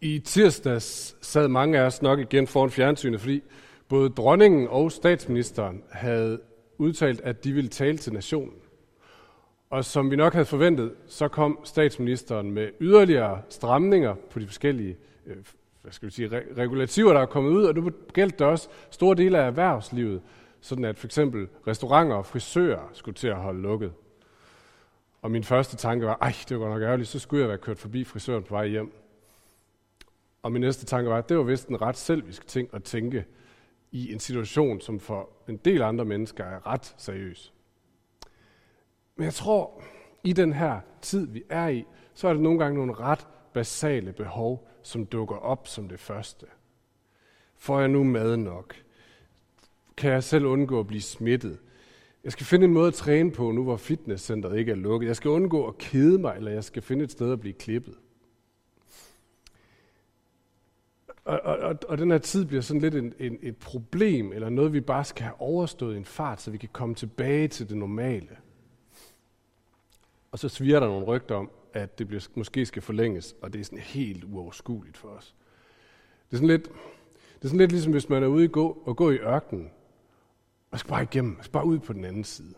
I tirsdags sad mange af os nok igen foran fjernsynet, fordi både dronningen og statsministeren havde udtalt, at de ville tale til nationen. Og som vi nok havde forventet, så kom statsministeren med yderligere stramninger på de forskellige øh, hvad skal vi sige, regulativer, der er kommet ud, og det gældte det også store dele af erhvervslivet, sådan at for eksempel restauranter og frisører skulle til at holde lukket. Og min første tanke var, ej, det var godt nok ærgerligt, så skulle jeg være kørt forbi frisøren på vej hjem. Og min næste tanke var, at det var vist en ret selvisk ting at tænke i en situation, som for en del andre mennesker er ret seriøs. Men jeg tror, i den her tid, vi er i, så er der nogle gange nogle ret basale behov, som dukker op som det første. Får jeg nu mad nok? Kan jeg selv undgå at blive smittet? Jeg skal finde en måde at træne på, nu hvor fitnesscenteret ikke er lukket. Jeg skal undgå at kede mig, eller jeg skal finde et sted at blive klippet. Og, og, og, og den her tid bliver sådan lidt en, en, et problem, eller noget, vi bare skal have overstået i en fart, så vi kan komme tilbage til det normale. Og så sviger der nogle rygter om, at det bliver, måske skal forlænges, og det er sådan helt uoverskueligt for os. Det er sådan lidt, det er sådan lidt ligesom, hvis man er ude og gå, og gå i ørkenen, og skal bare igennem, skal bare ud på den anden side.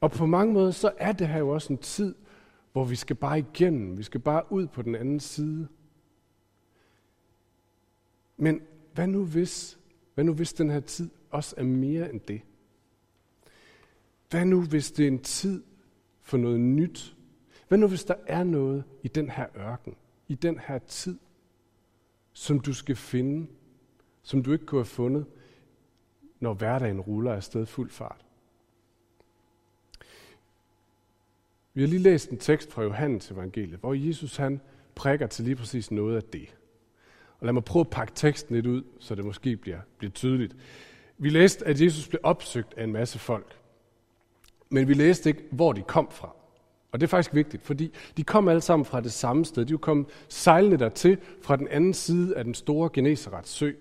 Og på mange måder, så er det her jo også en tid, hvor vi skal bare igennem, vi skal bare ud på den anden side. Men hvad nu hvis, hvad nu hvis den her tid også er mere end det? Hvad nu hvis det er en tid for noget nyt? Hvad nu hvis der er noget i den her ørken, i den her tid, som du skal finde, som du ikke kunne have fundet, når hverdagen ruller afsted fuld fart? Vi har lige læst en tekst fra Johannes evangeliet, hvor Jesus han prikker til lige præcis noget af det. Og lad mig prøve at pakke teksten lidt ud, så det måske bliver, bliver tydeligt. Vi læste, at Jesus blev opsøgt af en masse folk. Men vi læste ikke, hvor de kom fra. Og det er faktisk vigtigt, fordi de kom alle sammen fra det samme sted. De kom sejlende dertil fra den anden side af den store Geneserets sø.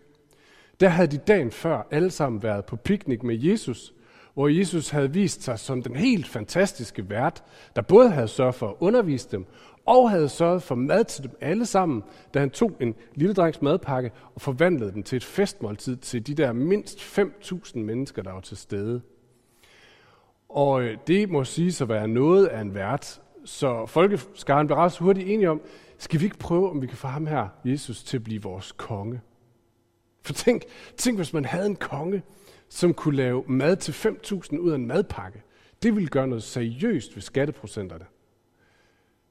Der havde de dagen før alle sammen været på piknik med Jesus, hvor Jesus havde vist sig som den helt fantastiske vært, der både havde sørget for at undervise dem, og havde sørget for mad til dem alle sammen, da han tog en lille drengs madpakke og forvandlede den til et festmåltid til de der mindst 5.000 mennesker, der var til stede. Og øh, det må sige at være noget af en vært. Så folkeskaren blev ret hurtigt enige om, skal vi ikke prøve, om vi kan få ham her, Jesus, til at blive vores konge? For tænk, tænk hvis man havde en konge, som kunne lave mad til 5.000 ud af en madpakke. Det ville gøre noget seriøst ved skatteprocenterne.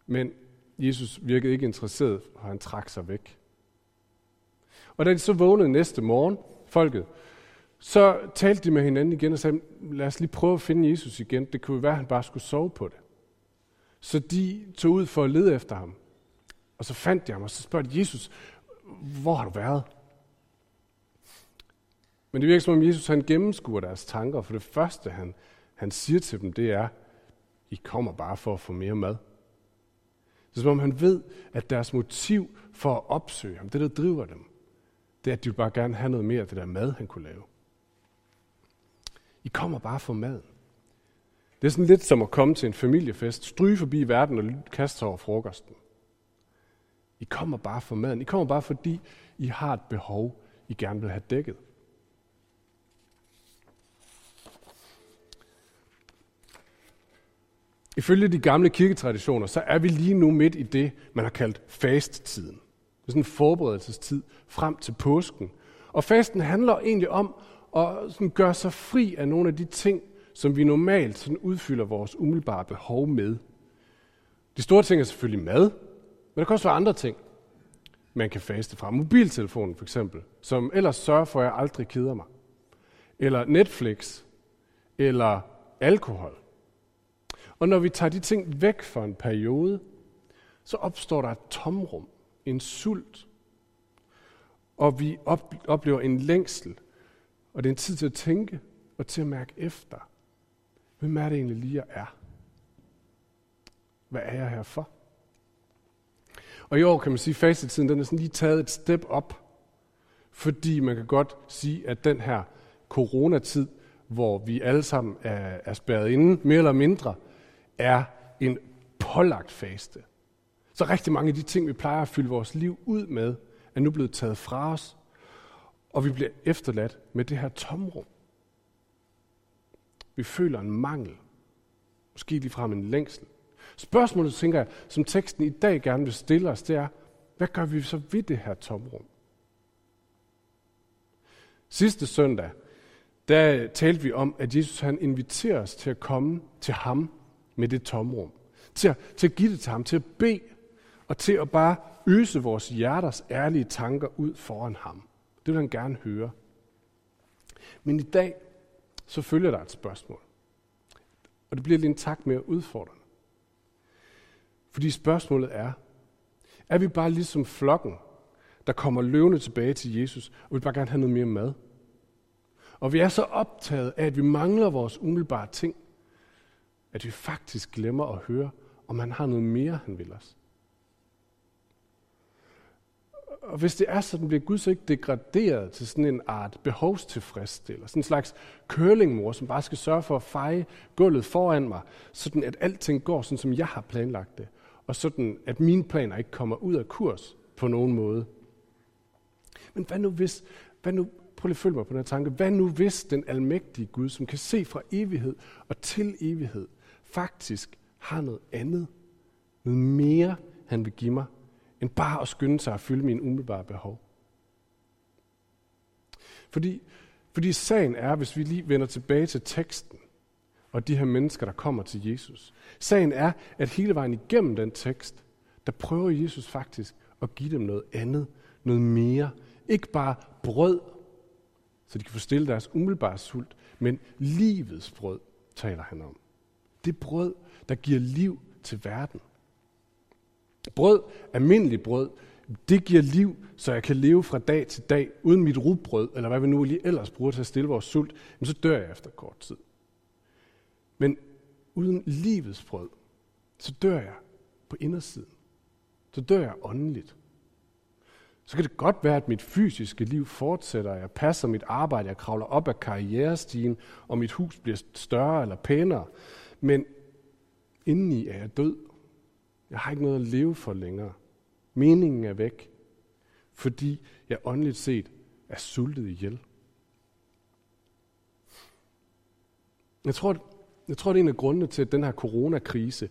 Men Jesus virkede ikke interesseret, og han trak sig væk. Og da de så vågnede næste morgen, folket, så talte de med hinanden igen og sagde, lad os lige prøve at finde Jesus igen. Det kunne være, at han bare skulle sove på det. Så de tog ud for at lede efter ham. Og så fandt de ham, og så spurgte Jesus, hvor har du været? Men det virker som om Jesus han gennemskuer deres tanker, for det første han, han siger til dem, det er, I kommer bare for at få mere mad. Det er som om han ved, at deres motiv for at opsøge ham, det der driver dem, det er, at de vil bare gerne have noget mere af det der mad, han kunne lave. I kommer bare for mad. Det er sådan lidt som at komme til en familiefest, stryge forbi verden og kaste sig over frokosten. I kommer bare for maden. I kommer bare fordi, I har et behov, I gerne vil have dækket. Ifølge de gamle kirketraditioner, så er vi lige nu midt i det, man har kaldt fasttiden. Det er sådan en forberedelsestid frem til påsken. Og fasten handler egentlig om at sådan gøre sig fri af nogle af de ting, som vi normalt sådan udfylder vores umiddelbare behov med. De store ting er selvfølgelig mad, men der kan også være andre ting, man kan faste fra. Mobiltelefonen for eksempel, som ellers sørger for, at jeg aldrig keder mig. Eller Netflix, eller alkohol. Og når vi tager de ting væk for en periode, så opstår der et tomrum, en sult, og vi oplever en længsel. Og det er en tid til at tænke og til at mærke efter. Hvem er det egentlig lige, jeg er? Hvad er jeg her for? Og i år kan man sige, at fastetiden den er sådan lige taget et step op. Fordi man kan godt sige, at den her coronatid, hvor vi alle sammen er, er spærret inde, mere eller mindre, er en pålagt faste. Så rigtig mange af de ting, vi plejer at fylde vores liv ud med, er nu blevet taget fra os, og vi bliver efterladt med det her tomrum. Vi føler en mangel. Måske ligefrem en længsel. Spørgsmålet, tænker jeg, som teksten i dag gerne vil stille os, det er, hvad gør vi så ved det her tomrum? Sidste søndag, der talte vi om, at Jesus han inviterer os til at komme til ham med det tomrum. Til at, til at give det til ham, til at bede, og til at bare øse vores hjerters ærlige tanker ud foran ham. Det vil han gerne høre. Men i dag, så følger der et spørgsmål. Og det bliver lidt en tak mere udfordrende. Fordi spørgsmålet er, er vi bare ligesom flokken, der kommer løvende tilbage til Jesus, og vil bare gerne have noget mere mad? Og vi er så optaget af, at vi mangler vores umiddelbare ting, at vi faktisk glemmer at høre, om han har noget mere, han vil os. Og hvis det er sådan, bliver Gud så ikke degraderet til sådan en art behovstilfredsstiller, sådan en slags curlingmor, som bare skal sørge for at feje gulvet foran mig, sådan at alting går sådan, som jeg har planlagt det, og sådan at mine planer ikke kommer ud af kurs på nogen måde. Men hvad nu hvis, hvad nu, prøv lige at følge mig på den her tanke, hvad nu hvis den almægtige Gud, som kan se fra evighed og til evighed, faktisk har noget andet, noget mere, han vil give mig, end bare at skynde sig at fylde mine umiddelbare behov. Fordi, fordi sagen er, hvis vi lige vender tilbage til teksten, og de her mennesker, der kommer til Jesus. Sagen er, at hele vejen igennem den tekst, der prøver Jesus faktisk at give dem noget andet, noget mere. Ikke bare brød, så de kan forstille deres umiddelbare sult, men livets brød taler han om. Det brød, der giver liv til verden. Brød, almindelig brød, det giver liv, så jeg kan leve fra dag til dag, uden mit rugbrød, eller hvad vi nu lige ellers bruger til at stille vores sult, så dør jeg efter kort tid. Men uden livets brød, så dør jeg på indersiden. Så dør jeg åndeligt. Så kan det godt være, at mit fysiske liv fortsætter. Jeg passer mit arbejde, jeg kravler op ad karrierestigen, og mit hus bliver større eller pænere. Men indeni er jeg død. Jeg har ikke noget at leve for længere. Meningen er væk, fordi jeg åndeligt set er sultet ihjel. Jeg tror, jeg tror, det er en af grundene til, at den her coronakrise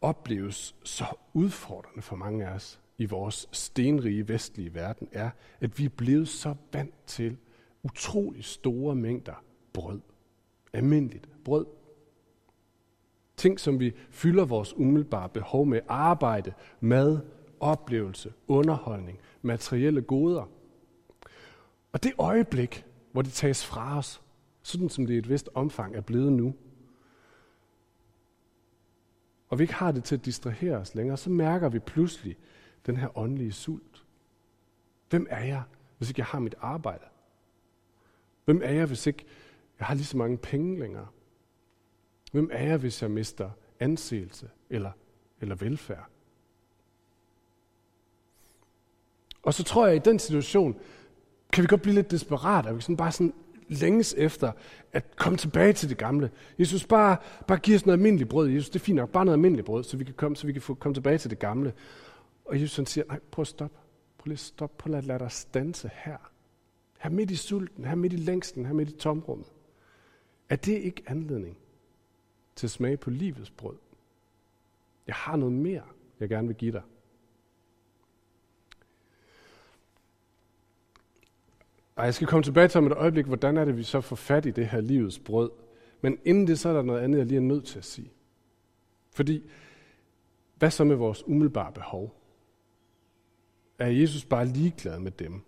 opleves så udfordrende for mange af os i vores stenrige vestlige verden, er, at vi er blevet så vant til utrolig store mængder brød. Almindeligt brød. Ting, som vi fylder vores umiddelbare behov med. Arbejde, mad, oplevelse, underholdning, materielle goder. Og det øjeblik, hvor det tages fra os, sådan som det i et vist omfang er blevet nu, og vi ikke har det til at distrahere os længere, så mærker vi pludselig den her åndelige sult. Hvem er jeg, hvis ikke jeg har mit arbejde? Hvem er jeg, hvis ikke jeg har lige så mange penge længere? Hvem er jeg, hvis jeg mister anseelse eller, eller velfærd? Og så tror jeg, at i den situation, kan vi godt blive lidt desperate, og vi sådan bare sådan længes efter at komme tilbage til det gamle. Jesus, bare, bare giv os noget almindeligt brød. Jesus, det er fint nok, bare noget almindeligt brød, så vi kan komme, så vi kan få, komme tilbage til det gamle. Og Jesus han siger, nej, prøv at stoppe. Prøv lige at stoppe. Prøv at lade dig stanse her. Her midt i sulten, her midt i længsten, her midt i tomrummet. Er det ikke anledning til at smage på livets brød? Jeg har noget mere, jeg gerne vil give dig. Og jeg skal komme tilbage til om et øjeblik, hvordan er det, vi så får fat i det her livets brød. Men inden det, så er der noget andet, jeg lige er nødt til at sige. Fordi, hvad så med vores umiddelbare behov? Er Jesus bare ligeglad med dem?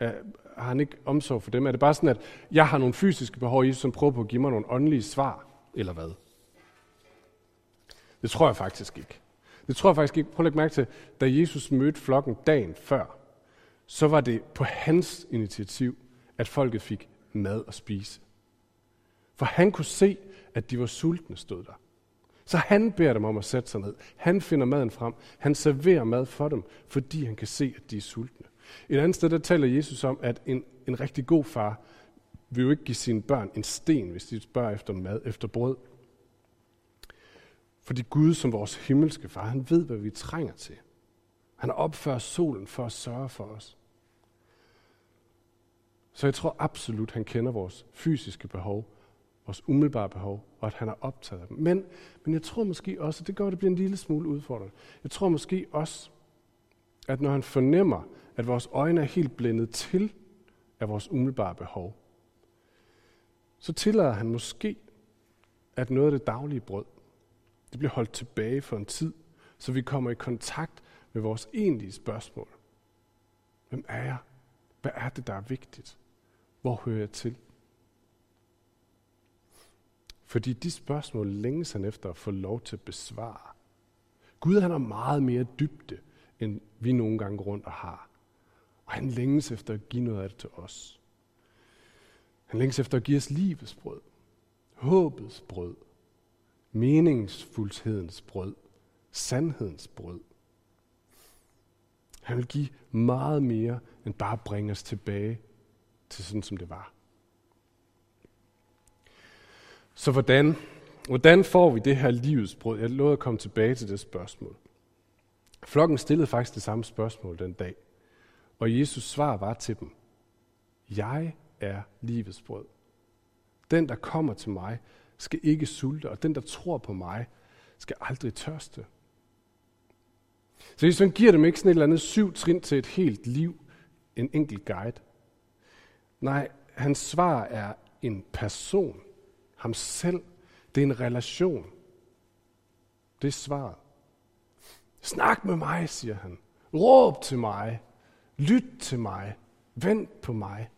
Er, har han ikke omsorg for dem? Er det bare sådan, at jeg har nogle fysiske behov, og Jesus som prøver på at give mig nogle åndelige svar? Eller hvad? Det tror jeg faktisk ikke. Det tror jeg faktisk ikke. Prøv at lægge mærke til, da Jesus mødte flokken dagen før, så var det på hans initiativ, at folket fik mad at spise. For han kunne se, at de var sultne, stod der. Så han beder dem om at sætte sig ned. Han finder maden frem. Han serverer mad for dem, fordi han kan se, at de er sultne. Et andet sted, der taler Jesus om, at en, en rigtig god far vil jo ikke give sine børn en sten, hvis de spørger efter mad, efter brød. Fordi Gud som vores himmelske far, han ved, hvad vi trænger til. Han opfører solen for at sørge for os. Så jeg tror absolut, han kender vores fysiske behov, vores umiddelbare behov, og at han er optaget af dem. Men, men jeg tror måske også, og det gør, at det bliver en lille smule udfordrende. Jeg tror måske også, at når han fornemmer, at vores øjne er helt blændet til af vores umiddelbare behov, så tillader han måske, at noget af det daglige brød, det bliver holdt tilbage for en tid, så vi kommer i kontakt med vores egentlige spørgsmål. Hvem er jeg? Hvad er det, der er vigtigt? Hvor hører jeg til? Fordi de spørgsmål længes han efter at få lov til at besvare. Gud han har meget mere dybde, end vi nogle gange rundt og har. Og han længes efter at give noget af det til os. Han længes efter at give os livets brød, håbets brød, meningsfuldhedens brød, sandhedens brød. Han vil give meget mere end bare bringe os tilbage til sådan, som det var. Så hvordan, hvordan får vi det her livets brød? Jeg lovede at komme tilbage til det spørgsmål. Flokken stillede faktisk det samme spørgsmål den dag. Og Jesus svar var til dem, jeg er livets brød. Den, der kommer til mig, skal ikke sulte, og den, der tror på mig, skal aldrig tørste. Så Jesus giver dem ikke sådan et eller andet syv trin til et helt liv, en enkelt guide. Nej, hans svar er en person, ham selv. Det er en relation. Det er svaret. Snak med mig, siger han. Råb til mig. Lyt til mig. Vent på mig.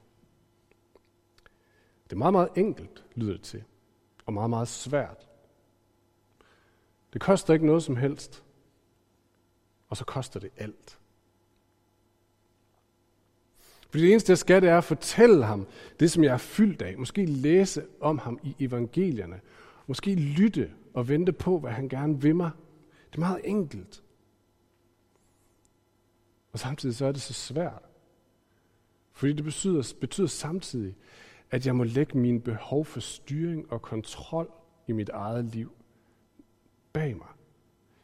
Det er meget, meget enkelt, lyder det til. Og meget, meget svært. Det koster ikke noget som helst. Og så koster det alt. Fordi det eneste, jeg skal, det er at fortælle ham det, som jeg er fyldt af. Måske læse om ham i evangelierne. Måske lytte og vente på, hvad han gerne vil mig. Det er meget enkelt. Og samtidig så er det så svært. Fordi det betyder, betyder samtidig, at jeg må lægge mine behov for styring og kontrol i mit eget liv bag mig.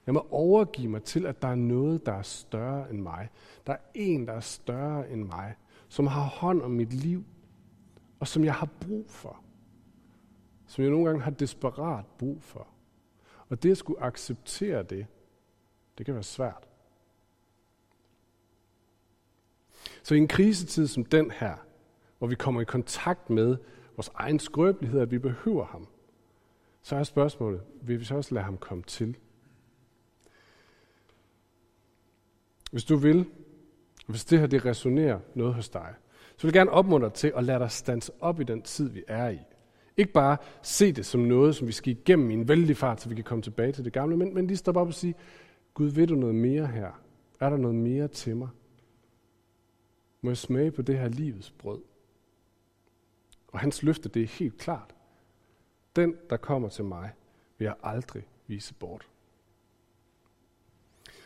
Jeg må overgive mig til, at der er noget, der er større end mig. Der er en, der er større end mig, som har hånd om mit liv, og som jeg har brug for. Som jeg nogle gange har desperat brug for. Og det at skulle acceptere det, det kan være svært. Så i en krisetid som den her, hvor vi kommer i kontakt med vores egen skrøbelighed, at vi behøver ham, så er spørgsmålet, vil vi så også lade ham komme til? Hvis du vil, hvis det her det resonerer noget hos dig, så vil jeg gerne opmuntre dig til at lade dig stands op i den tid, vi er i. Ikke bare se det som noget, som vi skal igennem i en vældig fart, så vi kan komme tilbage til det gamle, men, men lige stoppe op og sige, Gud, ved du noget mere her? Er der noget mere til mig? Må jeg smage på det her livets brød? Og hans løfte, det er helt klart. Den, der kommer til mig, vil jeg aldrig vise bort.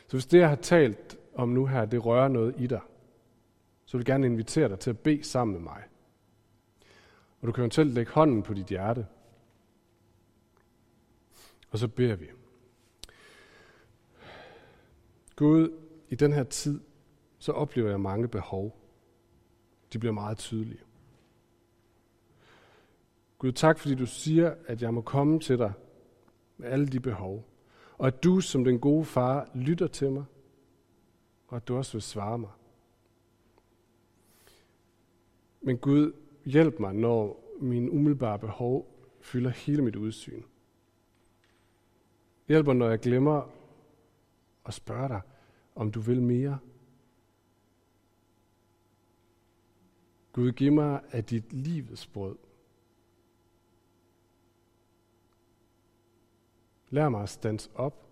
Så hvis det, jeg har talt om nu her, det rører noget i dig, så vil jeg gerne invitere dig til at bede sammen med mig. Og du kan eventuelt lægge hånden på dit hjerte. Og så beder vi. Gud, i den her tid, så oplever jeg mange behov. De bliver meget tydelige. Gud, tak fordi du siger, at jeg må komme til dig med alle de behov. Og at du som den gode far lytter til mig, og at du også vil svare mig. Men Gud, hjælp mig, når min umiddelbare behov fylder hele mit udsyn. Hjælp mig, når jeg glemmer at spørge dig, om du vil mere. Gud, giv mig af dit livets brød. Lær mig at stands op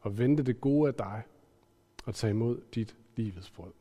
og vente det gode af dig og tage imod dit livets brød.